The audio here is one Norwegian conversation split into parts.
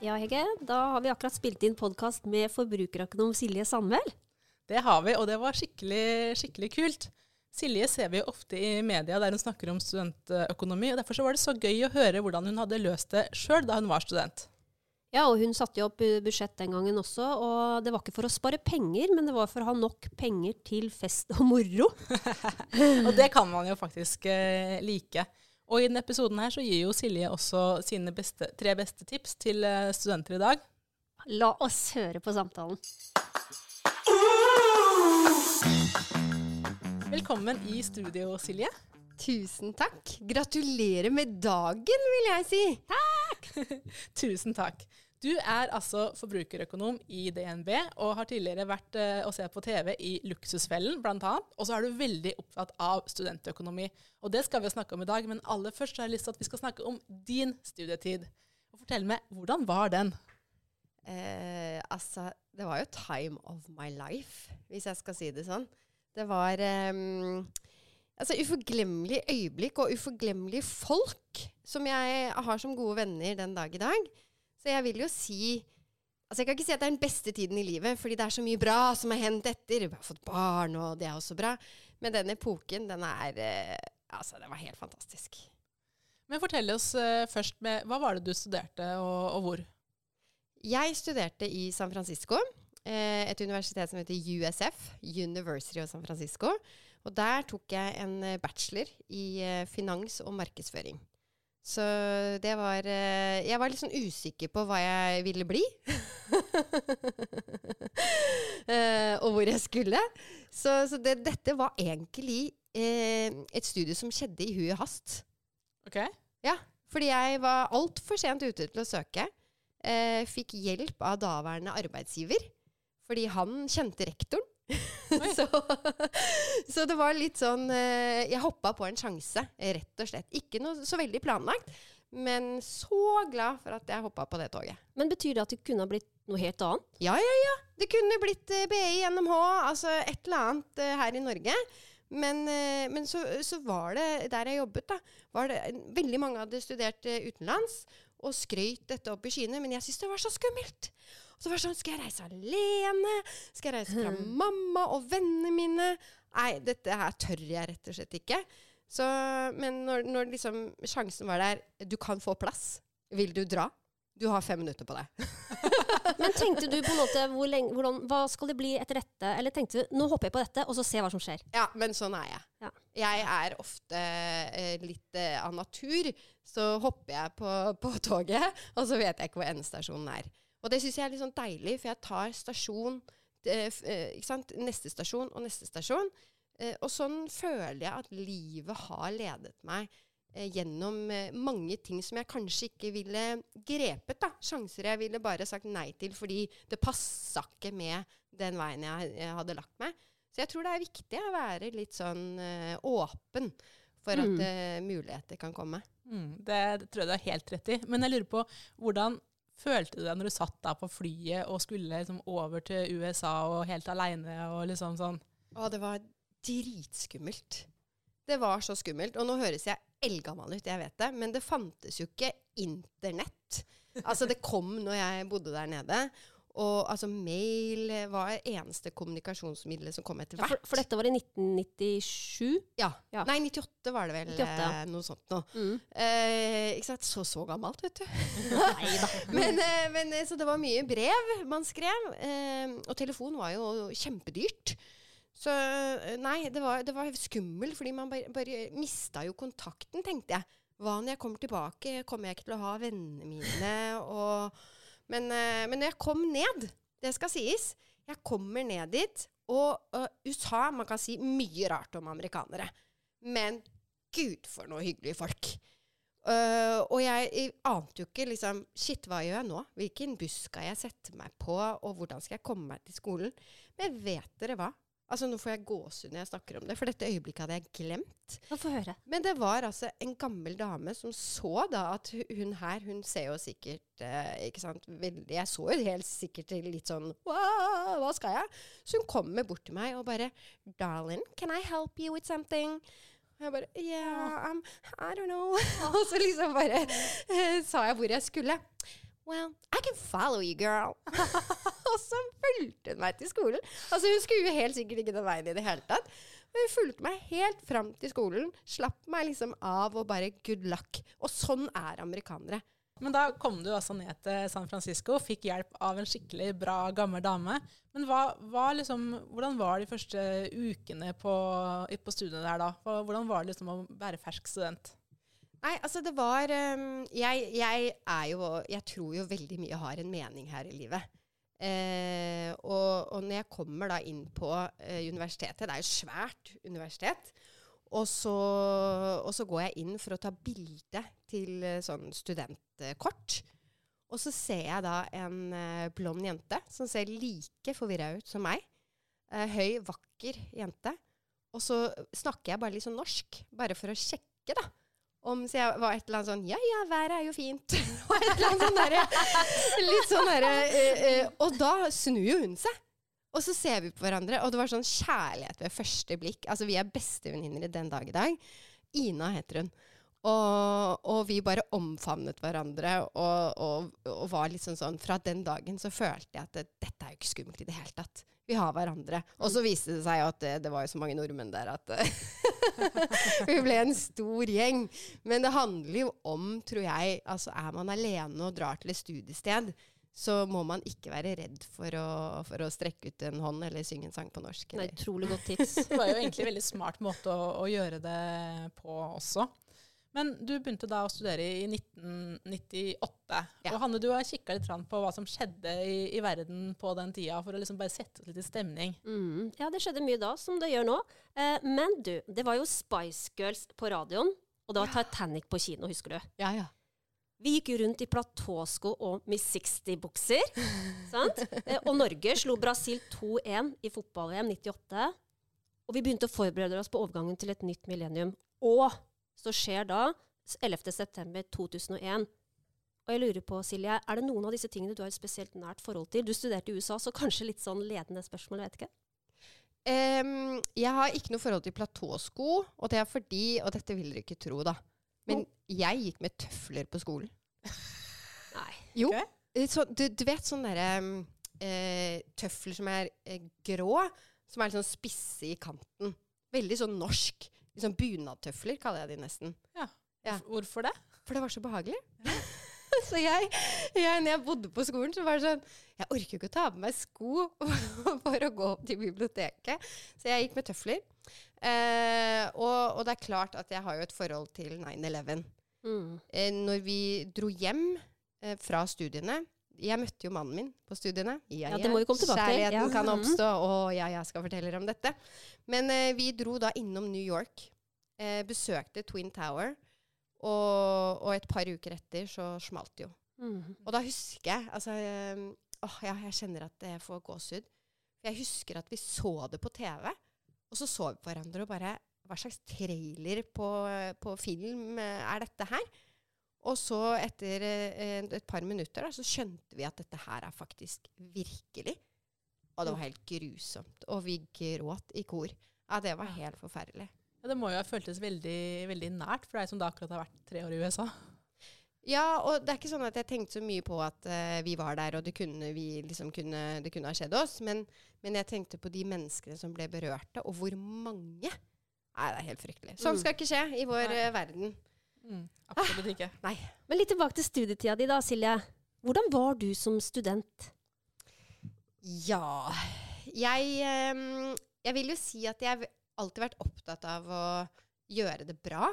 Ja, Hege. Da har vi akkurat spilt inn podkast med forbrukerøkonom Silje Sandvel. Det har vi, og det var skikkelig, skikkelig kult. Silje ser vi ofte i media der hun snakker om studentøkonomi. og Derfor så var det så gøy å høre hvordan hun hadde løst det sjøl da hun var student. Ja, og hun satte jo opp budsjett den gangen også. Og det var ikke for å spare penger, men det var for å ha nok penger til fest og moro. og det kan man jo faktisk eh, like. Og i denne episoden her så gir jo Silje også sine beste, tre beste tips til eh, studenter i dag. La oss høre på samtalen. Velkommen i studio, Silje. Tusen takk. Gratulerer med dagen, vil jeg si. Takk! Tusen takk. Du er altså forbrukerøkonom i DNB og har tidligere vært uh, se sett på TV i Luksusfellen bl.a. Og så er du veldig opptatt av studentøkonomi. Og det skal vi snakke om i dag, men aller først har jeg lyst til at vi skal snakke om din studietid. Og Fortell meg, hvordan var den? Eh, altså, det var jo time of my life, hvis jeg skal si det sånn. Det var um, altså, uforglemmelige øyeblikk og uforglemmelige folk som jeg har som gode venner den dag i dag. Så jeg vil jo si Altså Jeg kan ikke si at det er den beste tiden i livet, fordi det er så mye bra som har hendt etter. Vi har fått barn, og det er også bra. Men den epoken, den er eh, Altså, den var helt fantastisk. Men fortell oss uh, først med Hva var det du studerte, og, og hvor? Jeg studerte i San Francisco. Eh, et universitet som heter USF, University of San Francisco. Og der tok jeg en eh, bachelor i eh, finans og markedsføring. Så det var eh, Jeg var litt sånn usikker på hva jeg ville bli. eh, og hvor jeg skulle. Så, så det, dette var egentlig eh, et studie som skjedde i huet hast. Ok. Ja, fordi jeg var altfor sent ute til å søke. Eh, fikk hjelp av daværende arbeidsgiver, fordi han kjente rektoren. så, så, det var litt sånn eh, Jeg hoppa på en sjanse, rett og slett. Ikke noe så veldig planlagt, men så glad for at jeg hoppa på det toget. Men betyr det at det kunne ha blitt noe helt annet? Ja, ja, ja. Det kunne blitt uh, BI, NMH, altså et eller annet uh, her i Norge. Men, men så, så, var det der jeg jobbet, da, var det veldig mange hadde studert utenlands og skrøyt dette opp i skyene, men jeg syntes det var så skummelt. Så var det sånn Skal jeg reise alene? Skal jeg reise fra hmm. mamma og vennene mine? Nei, dette her tør jeg rett og slett ikke. Så, men når, når liksom sjansen var der Du kan få plass. Vil du dra? Du har fem minutter på deg. men tenkte du på en måte hvor lenge, hvordan, Hva skal det bli etter dette? Eller tenkte du nå hopper jeg på dette, og så ser jeg hva som skjer? Ja, men sånn er jeg. Ja. Jeg er ofte eh, litt eh, av natur. Så hopper jeg på, på, toget, og så vet jeg ikke hvor endestasjonen er. Og det syns jeg er litt sånn deilig, for jeg tar stasjon eh, eh Neste stasjon og neste stasjon. Eh, og sånn føler jeg at livet har ledet meg gjennom mange ting som jeg kanskje ikke ville grepet. da. Sjanser jeg ville bare sagt nei til fordi det passa ikke med den veien jeg, jeg, hadde lagt meg. Så jeg tror det er viktig å være litt sånn eh, åpen for at mm. muligheter kan komme. Mm, det, det tror jeg du har helt rett i. Men jeg lurer på hvordan følte du deg når du satt der på flyet og skulle liksom over til USA og helt aleine og liksom sånn? Å, det var dritskummelt. Det var så skummelt. Og nå høres jeg eldgammel ut, jeg vet det, men det fantes jo ikke internett. Altså, det kom når jeg bodde der nede. Og altså, mail var det eneste kommunikasjonsmiddelet som kom etter hvert. Ja, for, for, dette var i 1997? Ja. ja. Nei, 98 var det vel. 98, ja. eh, noe sånt noe. Mm. Eh, ikke sant? Så så gammelt, vet du. Nei da. men, eh, men, eh, så det var mye brev man skrev. Eh, og telefon var jo kjempedyrt. Så eh, nei, det var, det var skummelt, fordi man bare, bare mista jo kontakten, tenkte jeg. Hva når jeg kommer tilbake? Kommer jeg ikke til å ha vennene mine? og men, uh, men når jeg kom ned, det skal sies Jeg kommer ned dit, og uh, USA Man kan si mye rart om amerikanere. Men Gud, for noe hyggelige folk. Uh, og jeg, jeg, ante jo ikke liksom Shit, hva gjør jeg nå? Hvilken buss skal jeg sette meg på? Og hvordan skal jeg komme meg til skolen? Men vet dere hva? Altså Nå får jeg gåsehud når jeg snakker om det, for dette øyeblikket hadde jeg glemt. Få høre. Men det var altså en gammel dame som så da at hun her Hun ser jo sikkert eh, ikke sant, Jeg så jo helt sikkert litt sånn Hva skal jeg? Så hun kommer bort til meg og bare Darling, can I help you with something? Og jeg bare Yeah, I'm, I don't know. og så liksom bare eh, sa jeg hvor jeg skulle. Well, I can follow you, girl. fulgte hun meg til skolen. Altså Hun skulle jo helt sikkert ikke den veien i det hele tatt. Men hun fulgte meg helt fram til skolen. Slapp meg liksom av og bare good luck. Og sånn er amerikanere. Men da kom du altså ned til San Francisco, fikk hjelp av en skikkelig bra, gammel dame. Men hva, hva liksom, hvordan var de første ukene på, på studiet der da? Hvordan var det liksom å være fersk student? Nei, altså det var um, jeg, jeg, er jo Jeg tror jo veldig mye har en mening her i livet. Eh, og, og, når jeg kommer da inn på eh, universitetet Det er jo svært universitet. Og så, og så, går jeg inn for å ta bilde til uh, sånn studentkort. Og så ser jeg da en eh, blond jente som ser like forvirra ut som meg. Uh, høy, vakker jente. Og så snakker jeg bare litt sånn norsk, bare for å sjekke, da. Om så jeg var et eller annet sånn Ja, ja, været er jo fint. og et eller annet sånn derre Litt sånn derre Og da snur jo hun seg. Og så ser vi på hverandre, og det var sånn kjærlighet ved første blikk. Altså, vi er bestevenninner den dag i dag. Ina heter hun. Og, og vi bare omfavnet hverandre og, og, og, var litt sånn sånn Fra den dagen så følte jeg at dette er jo ikke skummelt i det hele tatt. Vi har hverandre. Og så viste det seg at det, det var jo så mange nordmenn der at vi ble en stor gjeng. Men det handler jo om, tror jeg, altså er man alene og drar til et studiested, så må man ikke være redd for å, for å, strekke ut en hånd eller synge en sang på norsk. Det er utrolig godt tips. det var jo egentlig en veldig smart måte å, å, gjøre det på også. Men du begynte da å studere i 1998. Ja. Og Hanne, du har kikka litt på hva som skjedde i, i, verden på den tida, for å liksom bare sette litt i stemning. Mm. Ja, det skjedde mye da, som det gjør nå. Eh, men du, det var jo Spice Girls på radioen, og det var ja. Titanic på kino, husker du? Ja, ja. Vi gikk jo rundt i platåsko og Miss 60-bukser. eh, og Norge slo Brasil 2-1 i fotball-VM 98. Og vi begynte å forberede oss på overgangen til et nytt millennium. Og så skjer da 11.9.2001. Og jeg lurer på, Silje, er det noen av disse tingene du har et spesielt nært forhold til? Du studerte i USA, så kanskje litt sånn ledende spørsmål, jeg vet ikke. Um, jeg har ikke noe forhold til platåsko, og det er fordi Og dette vil dere ikke tro, da. Men jeg gikk med tøfler på skolen. Nei. Jo. Okay. Eh, så, du, du, vet sånne derre eh, tøfler som er eh, grå, som er litt sånn spisse i kanten. Veldig sånn norsk. Sånn bunadtøfler kaller jeg de nesten. Ja. ja. Hvorfor det? For det var så behagelig. så jeg, jeg, når jeg bodde på skolen, så var det sånn Jeg orker jo ikke å ta på meg sko for å gå opp til biblioteket. Så jeg gikk med tøfler. Eh, og, og, det er klart at jeg har jo et forhold til 9-11. Mm. Eh, når vi dro hjem eh, fra studiene Jeg møtte jo mannen min på studiene. Ja, ja det må vi komme tilbake til. Kjærligheten ja. kan mm. oppstå, og ja, jeg skal fortelle dere om dette. Men eh, vi dro da innom New York. Eh, besøkte Twin Tower. Og, og, et par uker etter så smalt det jo. Mm. Og da husker jeg altså, eh, åh, ja, Jeg kjenner at jeg får gåsehud. Jeg husker at vi så det på TV. Og så så vi på hverandre og bare Hva slags trailer på, på film er dette her? Og så, etter eh, et par minutter, da, så skjønte vi at dette her er faktisk virkelig. Og det var helt grusomt. Og vi gråt i kor. Ja, det var helt forferdelig. Ja, Det må jo ha føltes veldig, veldig nært for deg som da akkurat har vært tre år i USA. Ja, og det er ikke sånn at jeg tenkte så mye på at uh, vi var der, og det kunne, liksom kunne, det kunne ha skjedd oss. Men, men, jeg tenkte på de menneskene som ble berørte, og hvor mange. Nei, det er helt fryktelig. Sånn mm. skal ikke skje i vår uh, verden. Mm, absolutt ikke. Ah, nei. Men litt tilbake til studietida di, da, Silje. Hvordan var du som student? Ja Jeg, um, jeg vil jo si at jeg har alltid vært opptatt av å gjøre det bra.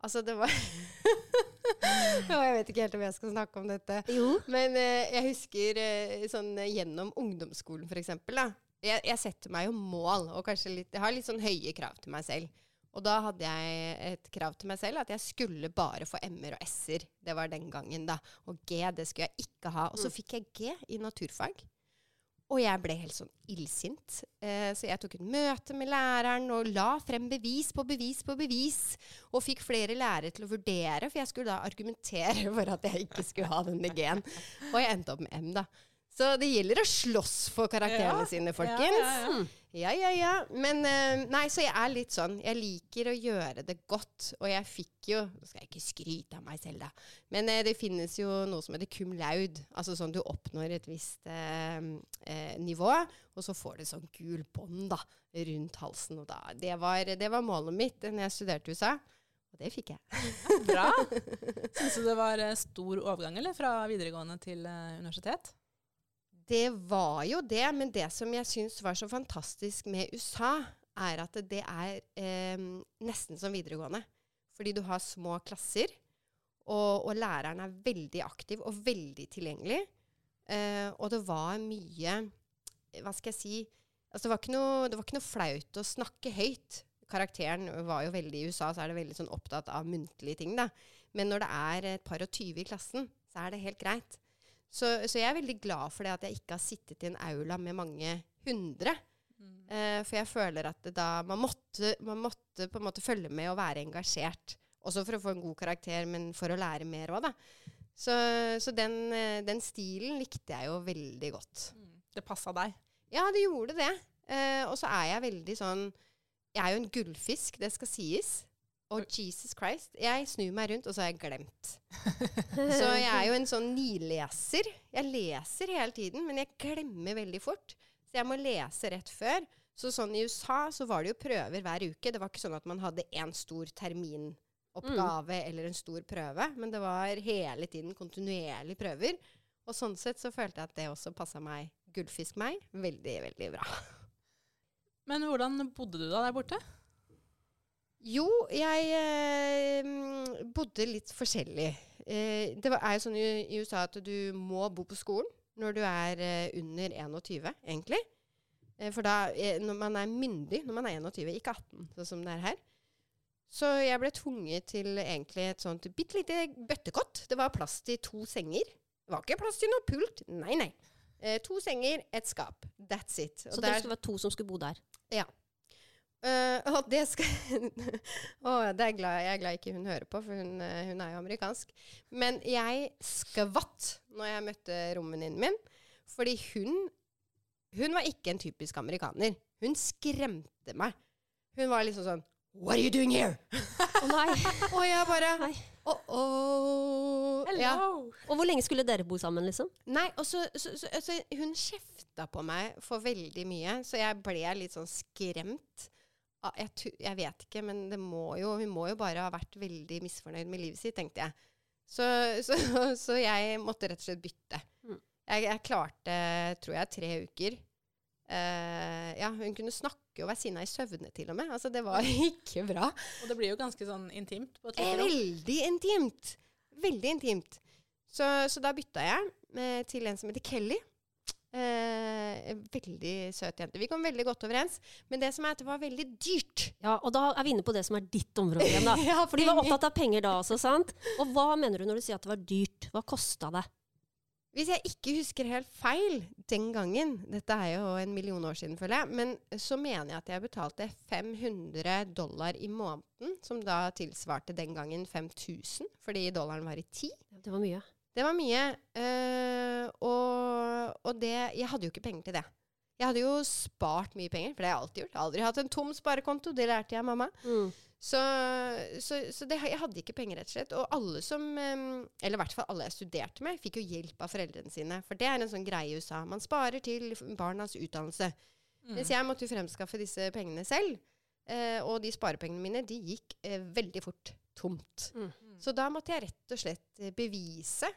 Altså, det var Jeg vet ikke helt om jeg skal snakke om dette. Jo. Men eh, jeg husker eh, sånn gjennom ungdomsskolen, for eksempel. Da. Jeg, jeg, setter meg jo mål, og litt, jeg har litt sånn høye krav til meg selv. Og da hadde jeg et krav til meg selv at jeg skulle bare få M-er og S-er. Det var den gangen, da. Og G, det skulle jeg ikke ha. Og så fikk jeg G i naturfag. Og jeg ble helt sånn illsint. Eh, så jeg tok et møte med læreren og la frem bevis på bevis på bevis. Og fikk flere lærere til å vurdere, for jeg skulle da argumentere for at jeg ikke skulle ha denne G-en. Og jeg endte opp med M, da. Så det gjelder å slåss for karakterene Ja. sine, folkens. ja, ja. Ja, ja, ja. Men eh, nei, så jeg er litt sånn. Jeg liker å gjøre det godt. Og jeg fikk jo Nå skal jeg ikke skryte av meg selv, da. Men eh, det finnes jo noe som heter cum laud. Altså sånn du oppnår et visst eh, eh, nivå, og så får du sånn gul bånd da, rundt halsen. Og da, det, var, det var målet mitt da jeg studerte i USA. Og det fikk jeg. Bra. Syns du det var stor overgang eller, fra videregående til universitet? Det var jo det, men det som jeg syns var så fantastisk med USA, er at det er eh, nesten som videregående. Fordi du har små klasser, og, og læreren er veldig aktiv og veldig tilgjengelig. Eh, og det var mye Hva skal jeg si altså det, var noe, det var ikke noe flaut å snakke høyt. Karakteren var jo veldig I USA så er det veldig sånn opptatt av muntlige ting. da. Men når det er et par og tyve i klassen, så er det helt greit. Så, så jeg er veldig glad for det at jeg ikke har sittet i en aula med mange hundre. Eh, for jeg føler at det da man måtte, man måtte på en måte følge med og være engasjert. Også for å få en god karakter, men for å lære mer òg, da. Så, så den, eh, den stilen likte jeg jo veldig godt. Det passa deg. Ja, det gjorde det. Eh, og så er jeg veldig sånn Jeg er jo en gullfisk, det skal sies. Og Jesus Christ, jeg snur meg rundt, og så har jeg glemt. Så jeg er jo en sånn nileser. Jeg leser hele tiden, men jeg glemmer veldig fort. Så jeg må lese rett før. Så sånn i USA så var det jo prøver hver uke. Det var ikke sånn at man hadde én stor terminoppgave eller en stor prøve, men det var hele tiden kontinuerlig prøver. Og sånn sett så følte jeg at det også passa meg, gullfisk meg, veldig, veldig bra. Men hvordan bodde du da der borte? Jo, jeg eh, bodde litt forskjellig. Eh, det var, er jo sånn i, i USA at du må bo på skolen når du er eh, under 21, egentlig. Eh, for da, eh, når man er myndig når man er 21, ikke 18, sånn som det er her. Så jeg ble tvunget til egentlig et sånt bitte lite bøttekott. Det var plass til to senger. Det var ikke plass til noe pult. Nei, nei. Eh, to senger, et skap. That's it. Og Så der- det skulle være to som skulle bo der. ja. Eh, og det skal oh, det er glad, jeg er glad ikke hun hører på, for hun, eh, hun er jo amerikansk. Men jeg skvatt når jeg møtte romvenninnen min, fordi hun Hun var ikke en typisk amerikaner. Hun skremte meg. Hun var liksom sånn What are you doing here? Å nei. Og jeg bare nei. Oh, oh. Hello. Ja. Og hvor lenge skulle dere bo sammen, liksom? Nei, og så, så, så, så Hun kjefta på meg for veldig mye, så jeg ble litt sånn skremt. Ah, Jeg, jeg vet ikke, men det må jo, hun må jo bare ha vært veldig misfornøyd med livet sitt, tenkte jeg. Så, så, så jeg måtte rett og slett bytte. Mm. Jeg, jeg klarte, tror jeg, tre uker. Uh, ja, hun kunne snakke og være sinna i søvne til og med. Altså, det var ikke bra. Og det blir jo ganske sånn intimt. på et Eh, veldig intimt. Veldig intimt. Så, så da bytta jeg med, til en som heter Kelly. Eh, veldig søt jente. Vi kom veldig godt overens. Men det som er at det var veldig dyrt. Ja, og da er vi inne på det som er ditt område igjen, da. Ja, For de var opptatt av penger da også, sant? Og hva mener du når du sier at det var dyrt? Hva kosta det? Hvis jeg ikke husker helt feil den gangen, dette er jo en million år siden, føler jeg, men så mener jeg at jeg betalte 500 dollar i måneden, som da tilsvarte den gangen 5000, fordi dollaren var i 10. Det var mye. Det var mye. øh, og, og det Jeg hadde jo ikke penger til det. Jeg hadde jo spart mye penger, for det har jeg alltid gjort. Jeg har aldri hatt en tom sparekonto. Det lærte jeg av mamma. Mm. Så, så, så det, jeg hadde ikke penger, rett og slett. Og alle som Eller i hvert fall alle jeg studerte med, fikk jo hjelp av foreldrene sine. For det er en sånn greie i USA. Man sparer til barnas utdannelse. Mm. Mens jeg måtte jo fremskaffe disse pengene selv. Eh, og de sparepengene mine, de gikk eh, veldig fort tomt. Mm. Så da måtte jeg rett og slett eh, bevise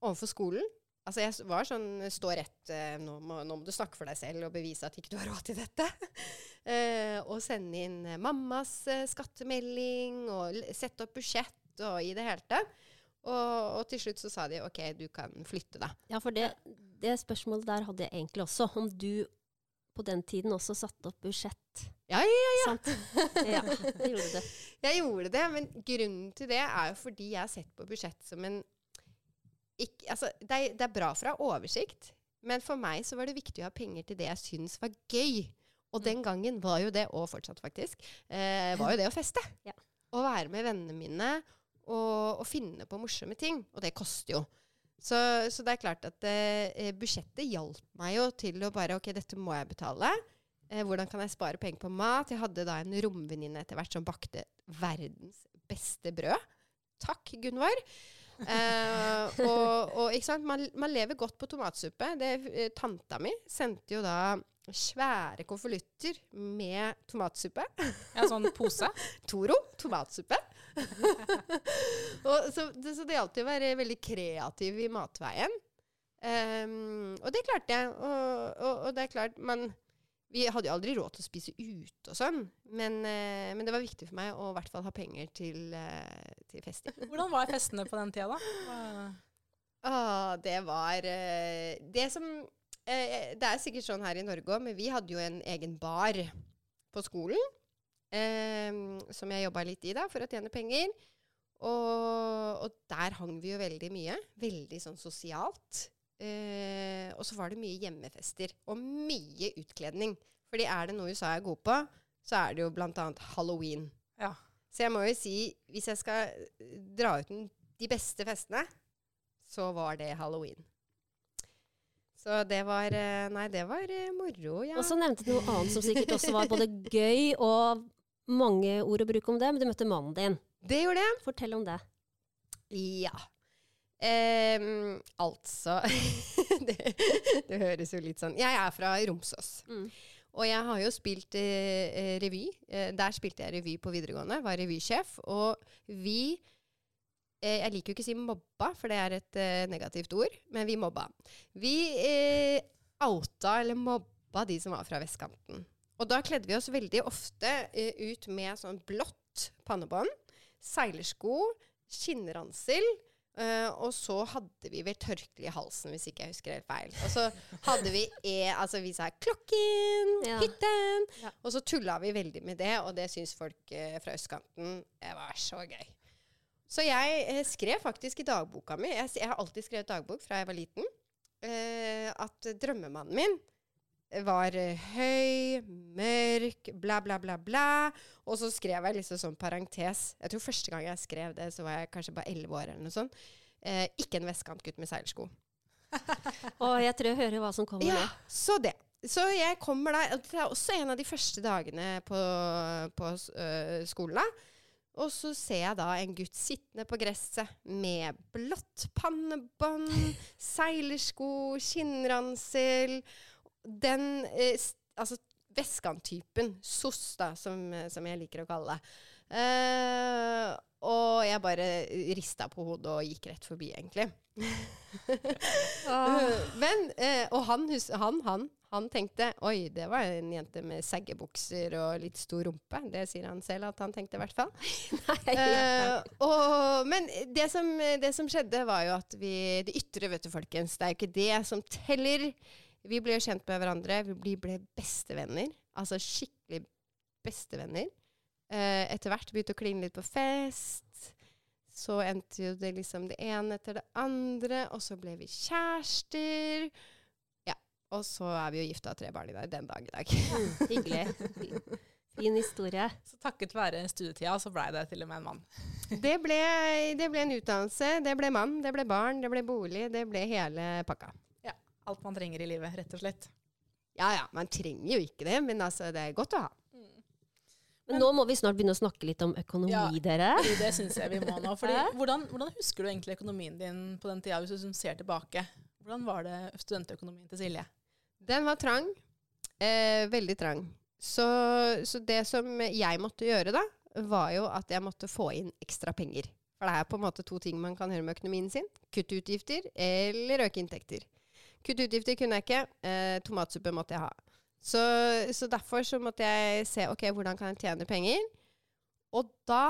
overfor skolen Altså jeg var sånn Stå rett eh, nå, må, nå må du snakke for deg selv og bevise at ikke du har råd til dette. eh, og sende inn eh, mammas skattemelding og sette opp budsjett og i det hele tatt. Og, og til slutt så sa de OK, du kan flytte, da. Ja, for det, det spørsmålet der hadde jeg egentlig også. Om du på den tiden også satt opp budsjett. Ja, ja, ja. Ja, jeg gjorde det. Jeg gjorde det, men grunnen til det er jo fordi jeg har sett på budsjett som en ikke, altså, det, er, det er bra for å ha oversikt, men for meg så var det viktig å ha penger til det jeg syns var gøy. Og den gangen var jo det, og fortsatt faktisk, eh, var jo det å feste. Ja. Å være med vennene mine og, og finne på morsomme ting. Og det koster jo. Så, så det er klart at eh, budsjettet hjalp meg jo til å bare Ok, dette må jeg betale. Eh, hvordan kan jeg spare penger på mat? Jeg hadde da en romvenninne etter hvert som bakte verdens beste brød. Takk, Gunvor. Eh, og, og ikke sant? Man, man, lever godt på tomatsuppe. Det, eh, tanta mi sendte jo da svære konvolutter med tomatsuppe. Ja, sånn pose? Toro tomatsuppe. så, det, så, det gjaldt å være veldig kreativ i matveien. Um, og det klarte jeg. Og, og, og, det er klart, man Vi hadde jo aldri råd til å spise ute og sånn, men, uh, men det var viktig for meg å i hvert fall ha penger til, uh, til festing. Hvordan var festene på den tida, da? Ah, det var uh, Det som Det er sikkert sånn her i Norge òg, men vi hadde jo en egen bar på skolen. Um, som jeg jobba litt i da, for å tjene penger. Og, og, der hang vi jo veldig mye. Veldig sånn sosialt. Eh, og så var det mye hjemmefester. Og mye utkledning. Fordi er det noe USA er god på, så er det jo bl.a. halloween. Ja. Så jeg må jo si, hvis jeg skal dra ut de beste festene, så var det halloween. Så det var eh, Nei, det var eh, moro, ja. Og så nevnte du noe annet som sikkert også var både gøy og mange ord å bruke om det, men du møtte mannen din. Det gjorde jeg. Fortell om det. Ja. Um, altså det, det, høres jo litt sånn Jeg er fra Romsås. Mm. Og jeg har jo spilt eh, revy. Eh, der spilte jeg revy på videregående. Var revysjef. Og vi eh, Jeg liker jo ikke å si mobba, for det er et eh, negativt ord. Men vi mobba. Vi eh, outa eller mobba de som var fra vestkanten. Og da kledde vi oss veldig ofte uh, ut med sånn blått pannebånd, seilersko, skinnransel. Uh, og så hadde vi vel tørkle i halsen, hvis ikke jeg husker helt feil. Og så hadde vi e, altså vi sa 'klokken', ja. 'hytten'. Ja. Og så tulla vi veldig med det, og det syns folk uh, fra østkanten det var så gøy. Så jeg uh, skrev faktisk i dagboka mi Jeg, jeg har alltid skrevet dagbok fra jeg var liten. at drømmemannen min var høy, mørk, bla, bla, bla, bla. Og så skrev jeg liksom sånn parentes. Jeg tror første gang jeg skrev det, så var jeg kanskje bare elleve år eller noe sånt. Eh, ikke en vestkantgutt med seilsko. og jeg tror jeg hører hva som kommer ja. Så det. Så jeg kommer der Det er også en av de første dagene på, på uh, skolen. da. Og så ser jeg da en gutt sittende på gresset med blått pannebånd, seilersko, skinnransel den eh, Altså vestkanttypen, SOS, da, som, som, jeg liker å kalle det. Uh, og jeg bare rista på hodet og gikk rett forbi, egentlig. ah. Men, uh, og han, han, han, han, tenkte Oi, det var en jente med seggebukser og litt stor rumpe. Det sier han selv at han tenkte, i hvert fall. uh, men det som, det som, skjedde, var jo at vi Det ytre, vet du, folkens. Det er jo ikke det som teller. Vi ble kjent med hverandre. Vi ble bestevenner. Altså skikkelig bestevenner. Eh, etter hvert begynte å kline litt på fest. Så endte jo det liksom det ene etter det andre, og så ble vi kjærester. Ja. Og så er vi jo gifta og tre barn i dag den dag i dag. Ja, hyggelig. Fin historie. Så takket være studietida så blei det til og med en mann. det, ble, det ble en utdannelse, det ble mann, det ble barn, det ble bolig, det ble hele pakka alt man trenger i livet, rett og slett. Ja ja, man trenger jo ikke det, men altså, det er godt å ha. Mm. Men nå må vi snart begynne å snakke litt om økonomi, ja, dere. Det syns jeg vi må nå. Fordi, hvordan, hvordan, husker du egentlig økonomien din på den tida, hvis du ser tilbake? Hvordan var det studentøkonomien til Silje? Den var trang. Eh, veldig trang. Så, så, det som jeg måtte gjøre da, var jo at jeg måtte få inn ekstra penger. For det er på en måte to ting man kan gjøre med økonomien sin. Kutte utgifter eller øke inntekter. Kutte utgifter kunne jeg ikke. Eh, tomatsuppe måtte jeg ha. Så, så, derfor så måtte jeg se ok, hvordan kan jeg tjene penger. Og da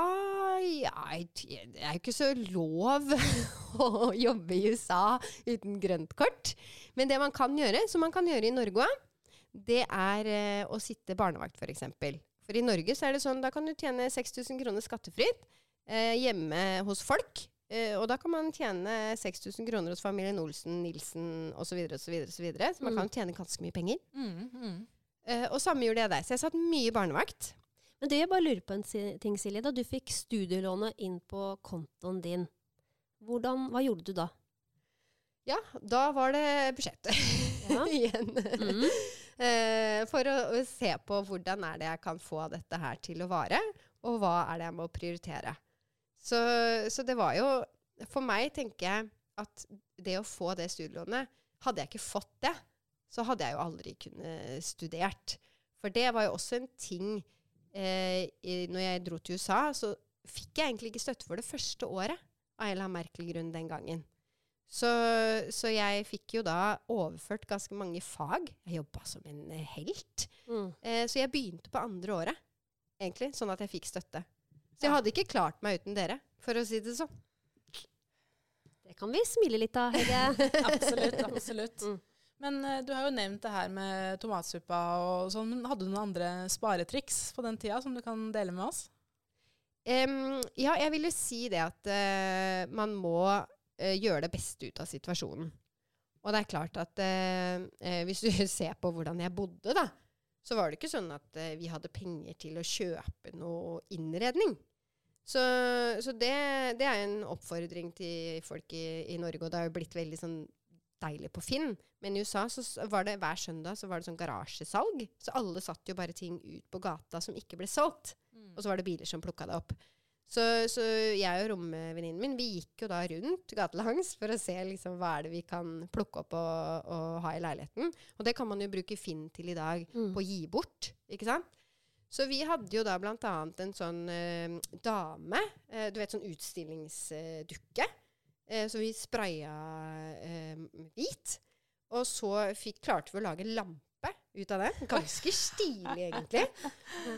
ja, Det er jo ikke så lov å jobbe i USA uten grønt kort. Men det man kan gjøre, som man kan gjøre i Norge òg, det er eh, å sitte barnevakt, f.eks. For, for i Norge så er det sånn, da kan du tjene 6000 kroner skattefritt eh, hjemme hos folk. Eh, og da kan man tjene 6000 kroner hos familien Olsen, Nilsen osv. Så, videre, og så, videre, så man Mm. kan tjene ganske mye penger. Mm, mm. Uh, og samme gjorde jeg der. Så jeg satt mye barnevakt. Men det jeg bare lurer på en ting, Silje. Da du fikk studielånet inn på kontoen din, hvordan, hva gjorde du da? Ja, da var det budsjettet Ja. igjen. Mm. uh, for å, å se på hvordan er det jeg kan få dette her til å vare, og hva er det jeg må prioritere. Så, så det var jo For meg tenker jeg at det å få det studielånet Hadde jeg ikke fått det, så hadde jeg jo aldri kunnet studert. For det var jo også en ting eh, i, Når jeg dro til USA, så fikk jeg egentlig ikke støtte for det første året. Av en eller annen merkelig grunn den gangen. Så, så jeg fikk jo da overført ganske mange fag. Jeg jobba som en helt. Mm. Eh, så jeg begynte på andre året, egentlig, sånn at jeg fikk støtte. Så jeg hadde ikke klart meg uten dere, for å si det sånn. Det kan vi smile litt av, Hege. Absolutt. absolutt. Mm. Men uh, du har jo nevnt det her med tomatsuppa og sånn. Men hadde du noen andre sparetriks på den tida som du kan dele med oss? Um, ja, jeg ville si det at uh, man må uh, gjøre det beste ut av situasjonen. Og det er klart at hvis du ser på hvordan jeg bodde, da, så var det ikke sånn at vi hadde penger til å kjøpe noe innredning. Så, så det, det er en oppfordring til folk i, i Norge, og det har jo blitt veldig sånn deilig på Finn. Men i USA så var det hver søndag så var det sånn garasjesalg. Så alle satt jo bare ting ut på gata som ikke ble solgt. Og så var det biler som plukka det opp. Så, så jeg og romvenninnen min vi gikk jo da rundt gatelangs for å se liksom, hva er det vi kan plukke opp og, og ha i leiligheten. Og det kan man jo bruke Finn til i dag, Mm. på å gi bort. ikke sant? Så vi hadde jo da blant annet en sånn eh, dame, eh, du vet sånn utstillingsdukke. Eh, så vi spraya eh, hvit. Og så fikk, klarte vi å lage lampe ut av det. Ganske stilig, egentlig.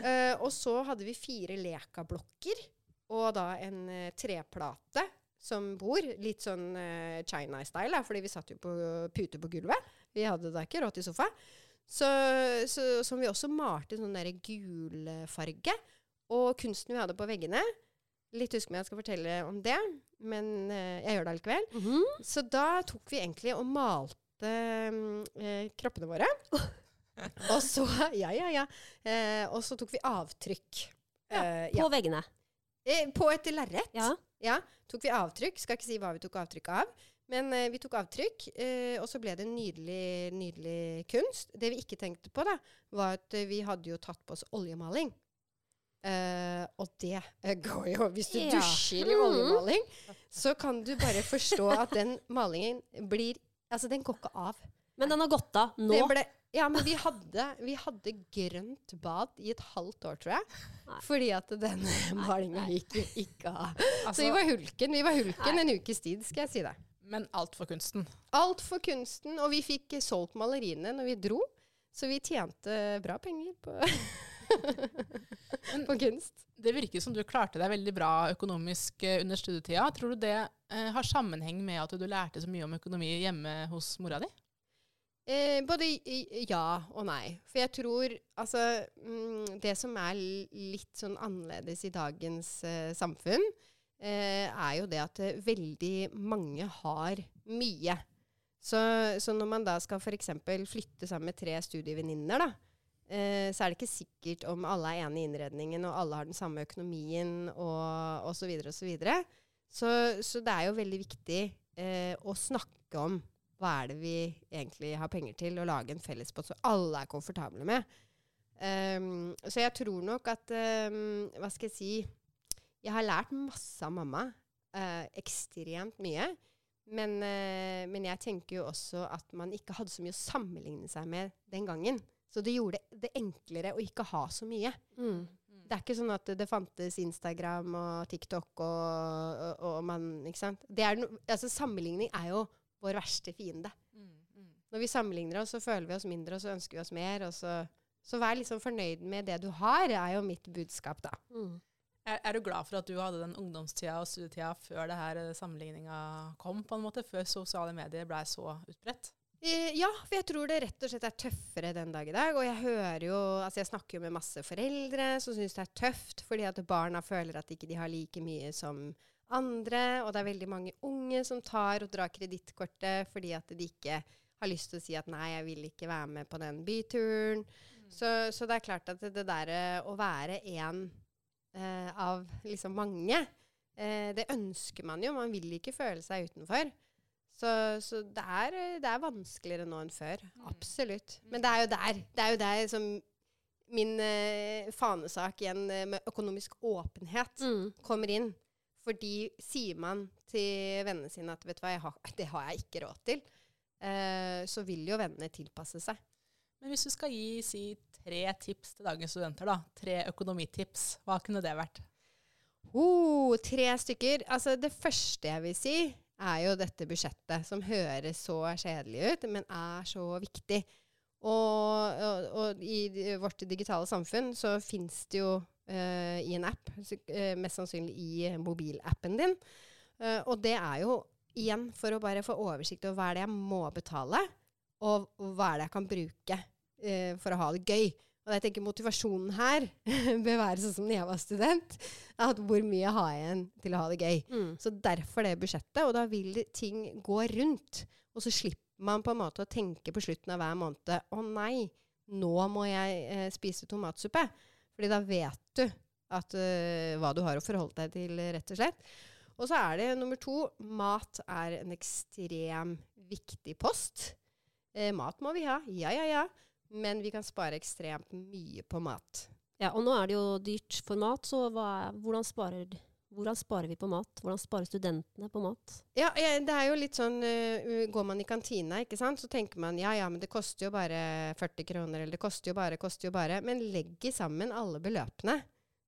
Eh, og så hadde vi fire lekablokker og da en eh, treplate som bor. Litt sånn China-style, fordi vi satt jo på pute på gulvet. Vi hadde da ikke råd til sofa. Så, så, som vi også malte sånn der gul farge. Og kunsten vi hadde på veggene Litt husk meg jeg skal fortelle om det, men eh, jeg gjør det allikevel. Mhm. Så da tok vi egentlig og malte mm, eh, kroppene våre. og så Ja, ja, ja. Eh, og så tok vi avtrykk. Eh, På ja. veggene. Eh, på et lerret. Ja. Ja, tok vi avtrykk. Skal ikke si hva vi tok avtrykk av. Men eh, vi tok avtrykk, eh, og så ble det nydelig, nydelig kunst. Det vi ikke tenkte på, da, var at eh, vi hadde jo tatt på oss oljemaling. Eh, og det eh, går jo Hvis du Ja. dusjer i oljemaling, så kan du bare forstå at den malingen blir Altså, den går ikke av. Men den har gått av nå. Ble, ja, men vi hadde, vi hadde grønt bad i et halvt år, tror jeg. Nei. Fordi at den malinga gikk jo ikke av. Så Altså, vi var hulken. Vi var hulken en ukes tid, skal jeg si det. Men alt for kunsten. Alt for kunsten, og vi fikk solgt maleriene når vi dro. Så vi tjente bra penger på, på kunst. Det virker som du klarte deg veldig bra økonomisk eh, under studietida. Tror du det eh, har sammenheng med at du lærte så mye om økonomi hjemme hos mora di? Eh, både ja og nei. For jeg tror altså mm, Det som er litt sånn annerledes i dagens eh, samfunn, er jo det at eh, veldig mange har mye. Så, så når man da skal f.eks. flytte sammen med tre studievenninner, da, eh, så er det ikke sikkert om alle er enig i innredningen, og alle har den samme økonomien, og osv. osv. Så, videre. så Så det er jo veldig viktig eh, å snakke om hva er det vi egentlig har penger til, og lage en fellespott som alle er komfortable med. Um, så jeg tror nok at um, Hva skal jeg si Jeg har lært masse av mamma. eh, ekstremt mye. Men, eh, men jeg tenker jo også at man ikke hadde så mye å sammenligne seg med den gangen. Så det gjorde det enklere å ikke ha så mye. Mm. Det er ikke sånn at det fantes Instagram og TikTok og, og, og man Ikke sant? Det er no, altså, sammenligning er jo vår verste fiende. Når vi sammenligner oss, så føler vi oss mindre, og så ønsker vi oss mer. Og så, så vær liksom fornøyd med det du har, er jo mitt budskap, da. Mm. Er, er du glad for at du hadde den ungdomstida og studietida før det her eh, sammenligninga kom, på en måte? Før sosiale medier blei så utbredt? Eh, ja, for jeg tror det rett og slett er tøffere den dag i dag. Og jeg hører jo Altså, jeg snakker jo med masse foreldre som syns det er tøft fordi at barna føler at ikke de har like mye som andre. Og det er veldig mange unge som tar og drar kredittkortet fordi at de ikke har lyst til å si at nei, jeg vil ikke være med på den byturen. Mm. Så, så, det er klart at det, det derre å være en eh, av liksom mange, eh, det ønsker man jo. Man vil ikke føle seg utenfor. Så, så det, er, det, er, vanskeligere nå enn før. Mm. Absolutt. Men det er jo der, det er jo der som min eh, fanesak igjen eh, med økonomisk åpenhet mm. kommer inn. Fordi sier man til vennene sine at vet du hva, har, det har jeg ikke råd til, eh, så vil jo vennene tilpasse seg. Men hvis du skal gi si, tre tips til dagens studenter, da, tre økonomitips, hva kunne det vært? Oh, tre stykker. Altså, det første jeg vil si, er jo dette budsjettet, som høres så kjedelig ut, men er så viktig. Og, og, og i vårt digitale samfunn så fins det jo uh, i en app, uh, mest sannsynlig i mobilappen din. Uh, og det er jo igjen for å bare få oversikt over hva er det jeg må betale, og hva er det jeg kan bruke for å ha det gøy. Og jeg tenker motivasjonen her bør være sånn som da jeg var student. At hvor mye har jeg igjen til å ha det gøy? Mm. Så derfor det budsjettet. Og da vil ting gå rundt. Og så slipper man på en måte å tenke på slutten av hver måned Å nei, nå må jeg eh, spise tomatsuppe. Fordi da vet du at, uh, hva du har å forholde deg til, rett og slett. Og så er det nummer to mat er en ekstrem viktig post. Eh, mat må vi ha. Ja, ja, ja. Men vi kan spare ekstremt mye på mat. Ja, og nå er det jo dyrt for mat, så hva, hvordan, sparer, hvordan, sparer, vi på mat? Hvordan sparer studentene på mat? Ja, det er jo litt sånn uh, Går man i kantina, ikke sant, så tenker man ja ja, men det koster jo bare 40 kroner, eller det koster jo bare, koster jo bare. Men legg sammen alle beløpene,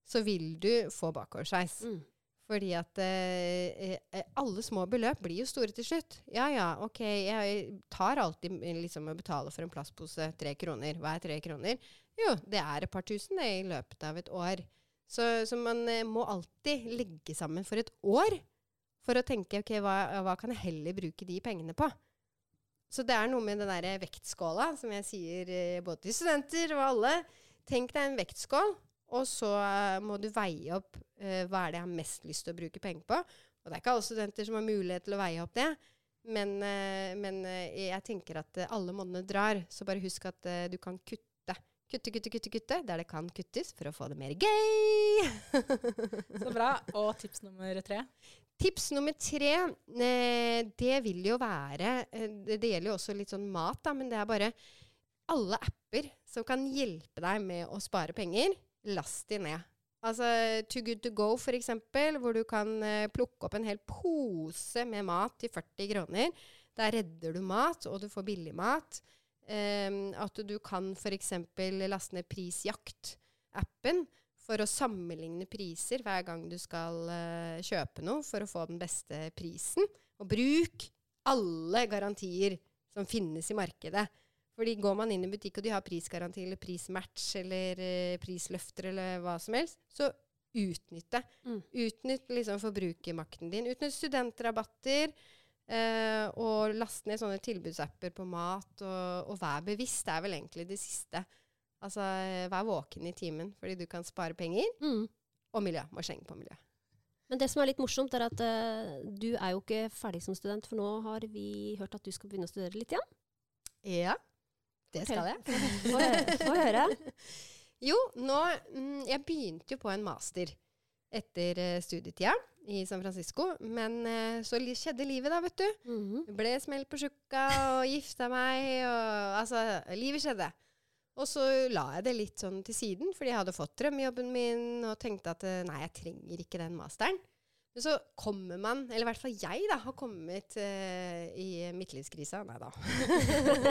så vil du få bakoversveis. Mm. Fordi at eh, eh, alle små beløp blir jo store til slutt. Ja ja, ok, jeg tar alltid liksom å betale for en plastpose tre kroner. Hva er tre kroner? Jo, det er et par tusen det i løpet av et år. Så, så man eh, må alltid legge sammen for et år for å tenke ok, hva, hva, kan jeg heller bruke de pengene på? Så det er noe med den der vektskåla, som jeg sier eh, både til studenter og alle. Tenk deg en vektskål, og så uh, må du veie opp eh, hva er det jeg har mest lyst til å bruke penger på. Og det er ikke alle studenter som har mulighet til å veie opp det. Men, eh, men jeg tenker at alle månedene drar, så bare husk at du kan kutte. Kutte, kutte, kutte, kutte der det kan kuttes for å få det mer gøy. så bra. Og tips nummer tre? Tips nummer tre, det vil jo være Det gjelder jo også litt sånn mat, da, men det er bare alle apper som kan hjelpe deg med å spare penger last de ned. Altså Too Good To Go, for eksempel, hvor du kan uh, plukke opp en hel pose med mat til 40 kroner. Der redder du mat, og du får billig mat. Um, at du kan f.eks. laste ned Prisjakt-appen for å sammenligne priser hver gang du skal uh, kjøpe noe, for å få den beste prisen. Og bruk alle garantier som finnes i markedet. Fordi går man inn i butikk, og de har prisgaranti eller prismatch eller uh, prisløfter eller hva som helst, så utnytt det. Mm. Utnytt liksom forbrukermakten din. Utnytt studentrabatter. Uh, og last ned sånne tilbudsapper på mat, og, og vær bevisst. Det er vel egentlig det siste. Altså, vær våken i timen, fordi du kan spare penger. Mm. Og miljø. Må skjenge på miljø. Men det som er litt morsomt, er at uh, du er jo ikke ferdig som student, for nå har vi hørt at du skal begynne å studere litt igjen. Ja. Det skal jeg. Få høre. Jo, nå mm, Jeg begynte jo på en master etter uh, studietida i San Francisco. Men uh, så skjedde livet, da, vet du. Mm -hmm. Ble smell på sjukka og gifta meg. Og, altså, livet skjedde. Og så la jeg det litt sånn til siden, fordi jeg hadde fått drømmejobben min og tenkte at uh, nei, jeg trenger ikke den masteren. Men så kommer man, eller i hvert fall jeg, da, har kommet uh, i midtlivskrisa. Nei da.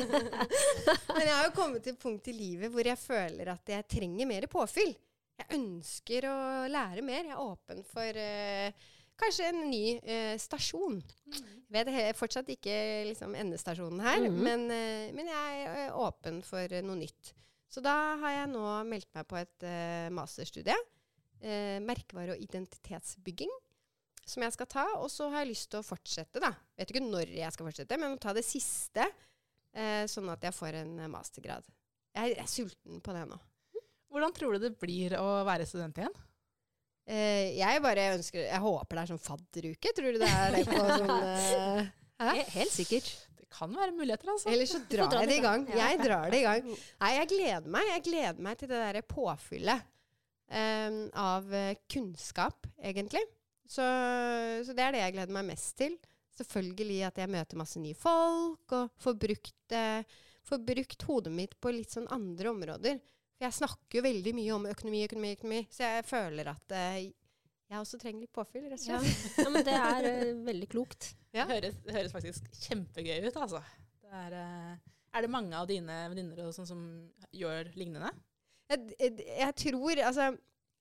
Men jeg har jo kommet til et punkt i livet hvor jeg føler at jeg trenger mer påfyll. Jeg ønsker å lære mer. Jeg er åpen for uh, kanskje en ny uh, stasjon. Mm. Jeg vet fortsatt ikke liksom, endestasjonen her, mm. men, men, jeg er åpen for noe nytt. Så da har jeg nå meldt meg på et masterstudie. merkevare- og identitetsbygging som jeg skal ta. Og så har jeg lyst til å fortsette, da. Vet ikke når jeg skal fortsette, men å ta det siste eh, sånn at jeg får en eh, mastergrad. Jeg er sulten på det nå. Hvordan tror du det blir å være student igjen? Eh, jeg bare ønsker Jeg håper det er sånn fadderuke. Tror du det er det på sånn eh, Helt sikkert. Det kan være muligheter, altså. Eller så drar dra jeg det i gang. Ja. Jeg drar det i gang. Nei, jeg gleder meg. Jeg gleder meg til det derre påfyllet um, av eh, kunnskap, egentlig. Så, så det er det jeg gleder meg mest til. Selvfølgelig at jeg møter masse nye folk, og får brukt, eh, får brukt hodet mitt på litt sånn andre områder. For jeg snakker jo veldig mye om økonomi, økonomi, økonomi, så jeg føler at eh, jeg også trenger litt påfyll, rett og slett. ja, men det er eh, veldig klokt. Ja. Det, høres, det høres faktisk kjempegøy ut, altså. Det er, eh, er det mange av dine venninner sånn som gjør lignende? Jeg, jeg, jeg tror Altså,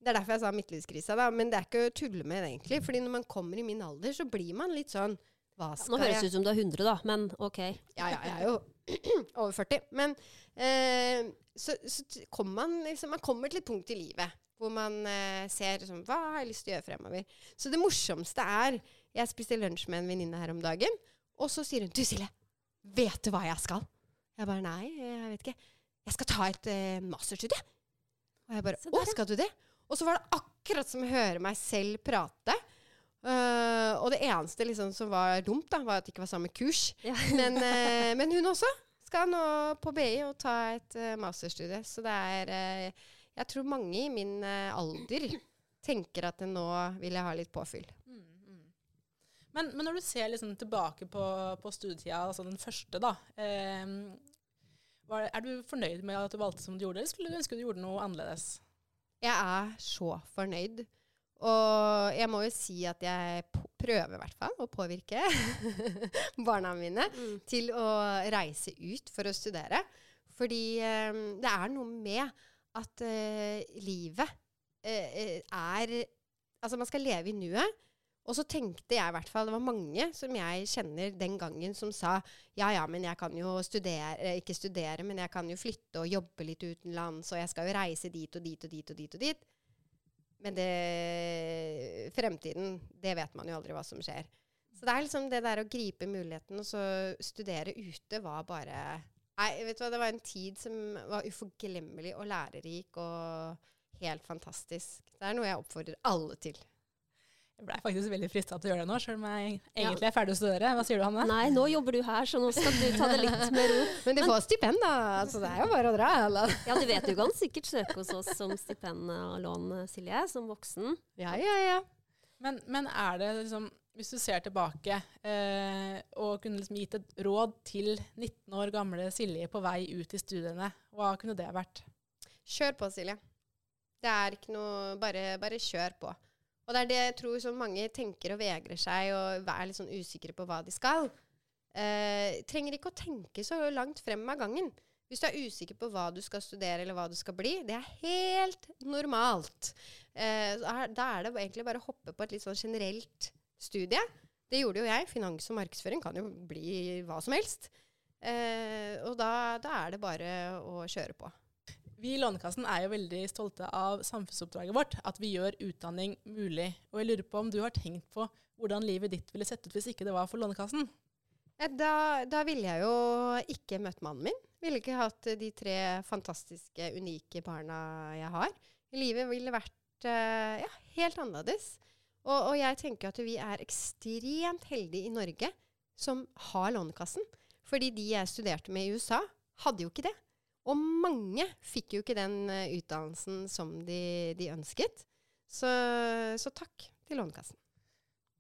det er derfor jeg sa midtlivskrisa, da. Men det er ikke å tulle med egentlig. Fordi når man kommer i min alder, så blir man litt sånn Hva Nå skal høres jeg det ut som du er 100, da, men OK. Ja, ja, jeg er jo over 40. Men eh, så, så kommer man liksom Man kommer til et punkt i livet hvor man eh, ser liksom, Hva har jeg lyst til å gjøre fremover? Så det morsomste er Jeg spiste lunsj med en venninne her om dagen, og så sier hun Du, Silje, vet du hva jeg skal? Jeg bare Nei, jeg vet ikke. Jeg skal ta et eh, masterstudie. Og jeg bare Å, skal du det? Og så var det akkurat som å høre meg selv prate. Uh, og det eneste liksom som var dumt, da, var at det ikke var samme kurs. Ja. Men, uh, men hun også skal nå på BI og ta et uh, masterstudie. Så det er Jeg tror mange i min alder tenker at nå vil jeg ha litt påfyll. Men, men når du ser liksom tilbake på, på studietida, altså den første, da var, Er du fornøyd med at du valgte som du gjorde, eller skulle du ønske du gjorde noe annerledes? Jeg er så fornøyd. Og jeg må jo si at jeg prøver i hvert fall å påvirke barna mine Mm. til å reise ut for å studere. Fordi eh, det er noe med at eh, livet eh, eh, er Altså, man skal leve i nuet. Og så tenkte jeg i hvert fall Det var mange som jeg kjenner den gangen som sa ja, ja, men jeg kan jo studere eh, Ikke studere, men jeg kan jo flytte og jobbe litt utenlands, og jeg skal jo reise dit og dit og dit og dit og dit. Men det Fremtiden, det vet man jo aldri hva som skjer. Så det er liksom det der å gripe muligheten og så studere ute var bare Nei, vet du hva, det var en tid som var uforglemmelig og lærerik og helt fantastisk. Det er noe jeg oppfordrer alle til. Jeg blei faktisk veldig frista til å gjøre det nå, sjøl om jeg egentlig er ferdig å studere. Hva sier du, Hanne? Nei, nå jobber du her, så nå skal du ta det litt med ro. Men du får stipend, da. Altså, det er jo bare å dra. Eller? Ja, du vet du kan sikkert søke hos oss som stipend og lån, Silje, som voksen. Ja, ja, ja. Men, men er det liksom Hvis du ser tilbake eh, og kunne liksom gitt et råd til 19 år gamle Silje på vei ut i studiene, hva kunne det vært? Kjør på, Silje. Det er ikke noe Bare, bare kjør på. Og det er det jeg tror så mange tenker og vegrer seg og er litt sånn usikre på hva de skal. Eh, trenger ikke å tenke så langt frem av gangen. Hvis du er usikker på hva du skal studere eller hva du skal bli, det er helt normalt. Eh, da er det egentlig bare å hoppe på et litt sånn generelt studie. Det gjorde jo jeg. Finans og markedsføring kan jo bli hva som helst. Eh, og da, da er det bare å kjøre på. Vi i Lånekassen er jo veldig stolte av samfunnsoppdraget vårt, at vi gjør utdanning mulig. Og jeg lurer på om du har tenkt på hvordan livet ditt ville sett ut hvis ikke det var for Lånekassen? Da, da ville jeg jo ikke møtt mannen min. Ville ikke hatt de tre fantastiske, unike barna jeg har. Livet ville vært eh, ja, helt annerledes. Og, og jeg tenker at vi er ekstremt heldige i Norge som har Lånekassen. Fordi de jeg studerte med i USA, hadde jo ikke det. Og mange fikk jo ikke den eh, utdannelsen som de, de ønsket. Så, så takk til Lånekassen.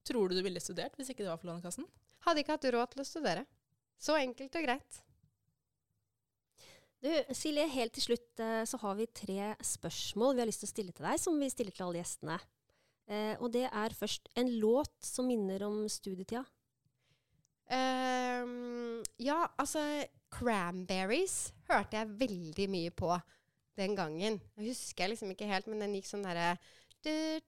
Tror du du ville studert hvis ikke det var for Lånekassen? Hadde ikke hatt råd til å studere. Så enkelt og greit. Du, Silje, helt til slutt eh, så har vi tre spørsmål vi har lyst til å stille til deg, som vi stiller til alle gjestene. Eh, og det er først en låt som minner om studietida. Ehm, ja, altså Cranberries hørte jeg veldig mye på den gangen. Jeg husker liksom ikke helt, men den gikk sånn derre Er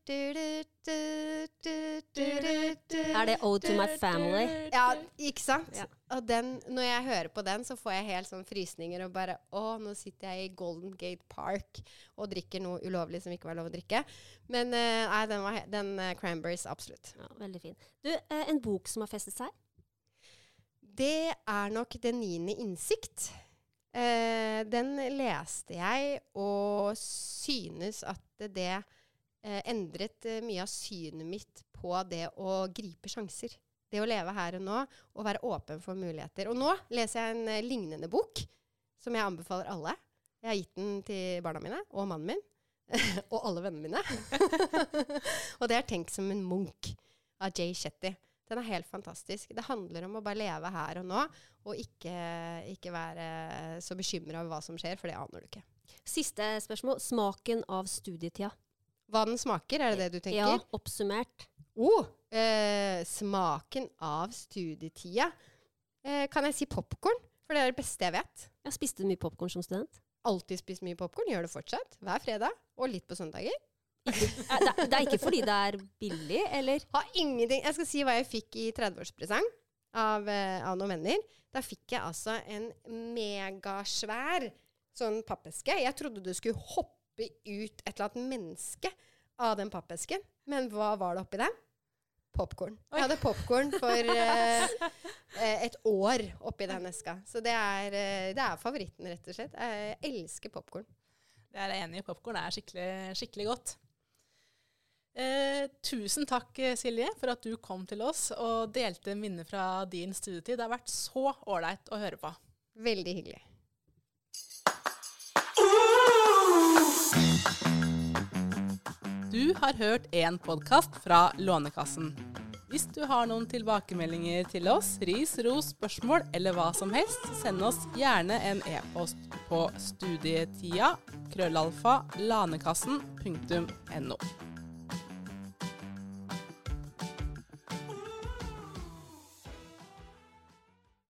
det Ode to my family? Ja, ikke sant? Ja. Og den, når jeg hører på den, så får jeg helt sånn frysninger og bare Å, nå sitter jeg i Golden Gate Park og drikker noe ulovlig som ikke var lov å drikke. Men eh, nei, den, var, den uh, Cranberries, absolutt. Ja, veldig fin. Du, eh, en bok som har festet seg? Det er nok Den niende innsikt. Eh, den leste jeg og synes at det eh, endret eh, mye av synet mitt på det å gripe sjanser. Det å leve her og nå og være åpen for muligheter. Og nå leser jeg en eh, lignende bok som jeg anbefaler alle. Jeg har gitt den til barna mine og mannen min. og alle vennene mine. og det er 'Tenk som en Munch' av Jay Shetty. Den er helt fantastisk. Det handler om å bare leve her og nå, og ikke, ikke være så bekymra over hva som skjer, for det aner du ikke. Siste spørsmål. Smaken av studietida. Hva den smaker, er det det du tenker? Ja, oppsummert. Oh, eh, smaken av studietida. Eh, kan jeg si popkorn? For det er det beste jeg vet. Jeg spiste mye popkorn som student. Alltid spist mye popkorn. Gjør det fortsatt. Hver fredag. Og litt på søndager. Eh, det, det er ikke fordi det er billig, eller? Har ingenting Jeg skal si hva jeg fikk i 30-årspresang av, eh, av noen venner. Da fikk jeg altså en megasvær sånn pappeske. Jeg trodde det skulle hoppe ut et eller annet menneske av den pappesken. Men hva var det oppi den? Popkorn. Jeg hadde popkorn for eh, eh, et år oppi den eska. Så det er, det er favoritten, rett og slett. Jeg elsker popkorn. Det er jeg enig i. Popkorn er skikkelig, skikkelig godt. Eh, tusen takk, Silje, for at du kom til oss og delte minner fra din studietid. Det har vært så ålreit å høre på. Veldig hyggelig. Du har hørt en podkast fra Lånekassen. Hvis du har noen tilbakemeldinger til oss, ris, ros, spørsmål eller hva som helst, send oss gjerne en e-post på studietida krøllalfa lanekassen.no.